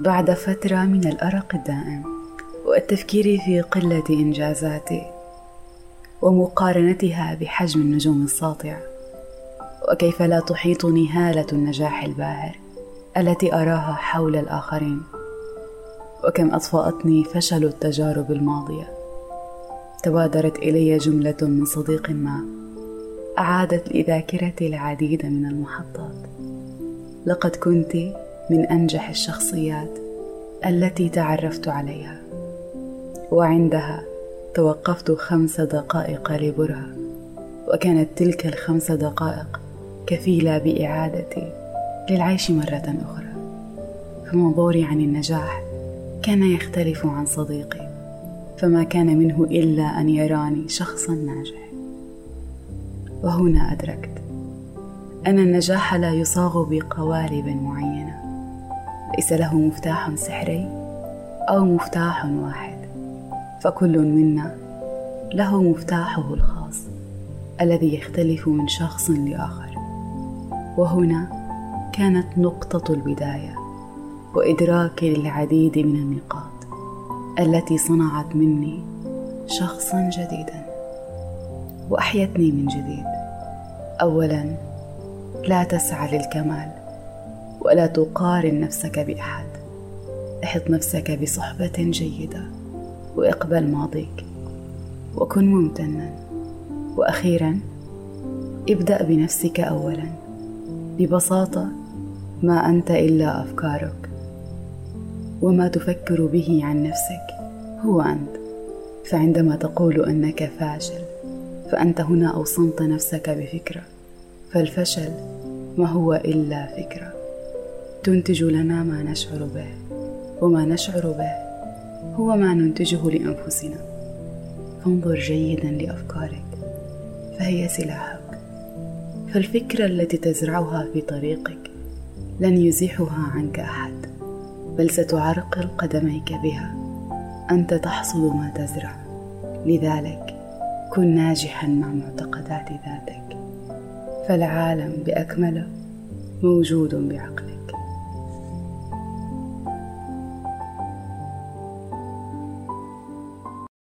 بعد فترة من الأرق الدائم والتفكير في قلة إنجازاتي ومقارنتها بحجم النجوم الساطع. وكيف لا تحيطني هالة النجاح الباهر التي أراها حول الآخرين؟ وكم أطفأتني فشل التجارب الماضية. تبادرت إلي جملة من صديق ما أعادت لذاكرتي العديد من المحطات. لقد كنت من أنجح الشخصيات التي تعرفت عليها. وعندها توقفت خمس دقائق لبرهة وكانت تلك الخمس دقائق كفيلة بإعادتي للعيش مرة أخرى. فمنظوري عن النجاح كان يختلف عن صديقي فما كان منه إلا أن يراني شخصا ناجح. وهنا أدركت أن النجاح لا يصاغ بقوالب معينة. ليس له مفتاح سحري أو مفتاح واحد فكل منا له مفتاحه الخاص الذي يختلف من شخص لآخر. وهنا كانت نقطة البداية وإدراكي للعديد من النقاط التي صنعت مني شخصا جديدا. وأحيتني من جديد. أولا لا تسعى للكمال. ولا تقارن نفسك بأحد. أحط نفسك بصحبة جيدة واقبل ماضيك وكن ممتنا. وأخيرا ابدأ بنفسك اولا ببساطة ما أنت إلا أفكارك. وما تفكر به عن نفسك هو أنت. فعندما تقول أنك فاشل فأنت هنا أوصمت نفسك بفكرة فالفشل ما هو إلا فكرة. تنتج لنا ما نشعر به وما نشعر به هو ما ننتجه لأنفسنا. فانظر جيدا لأفكارك فهي سلاحك. فالفكرة التي تزرعها في طريقك لن يزيحها عنك أحد بل ستعرقل قدميك بها. أنت تحصد ما تزرع. لذلك كن ناجحا مع معتقدات ذاتك. فالعالم بأكمله موجود بعقلك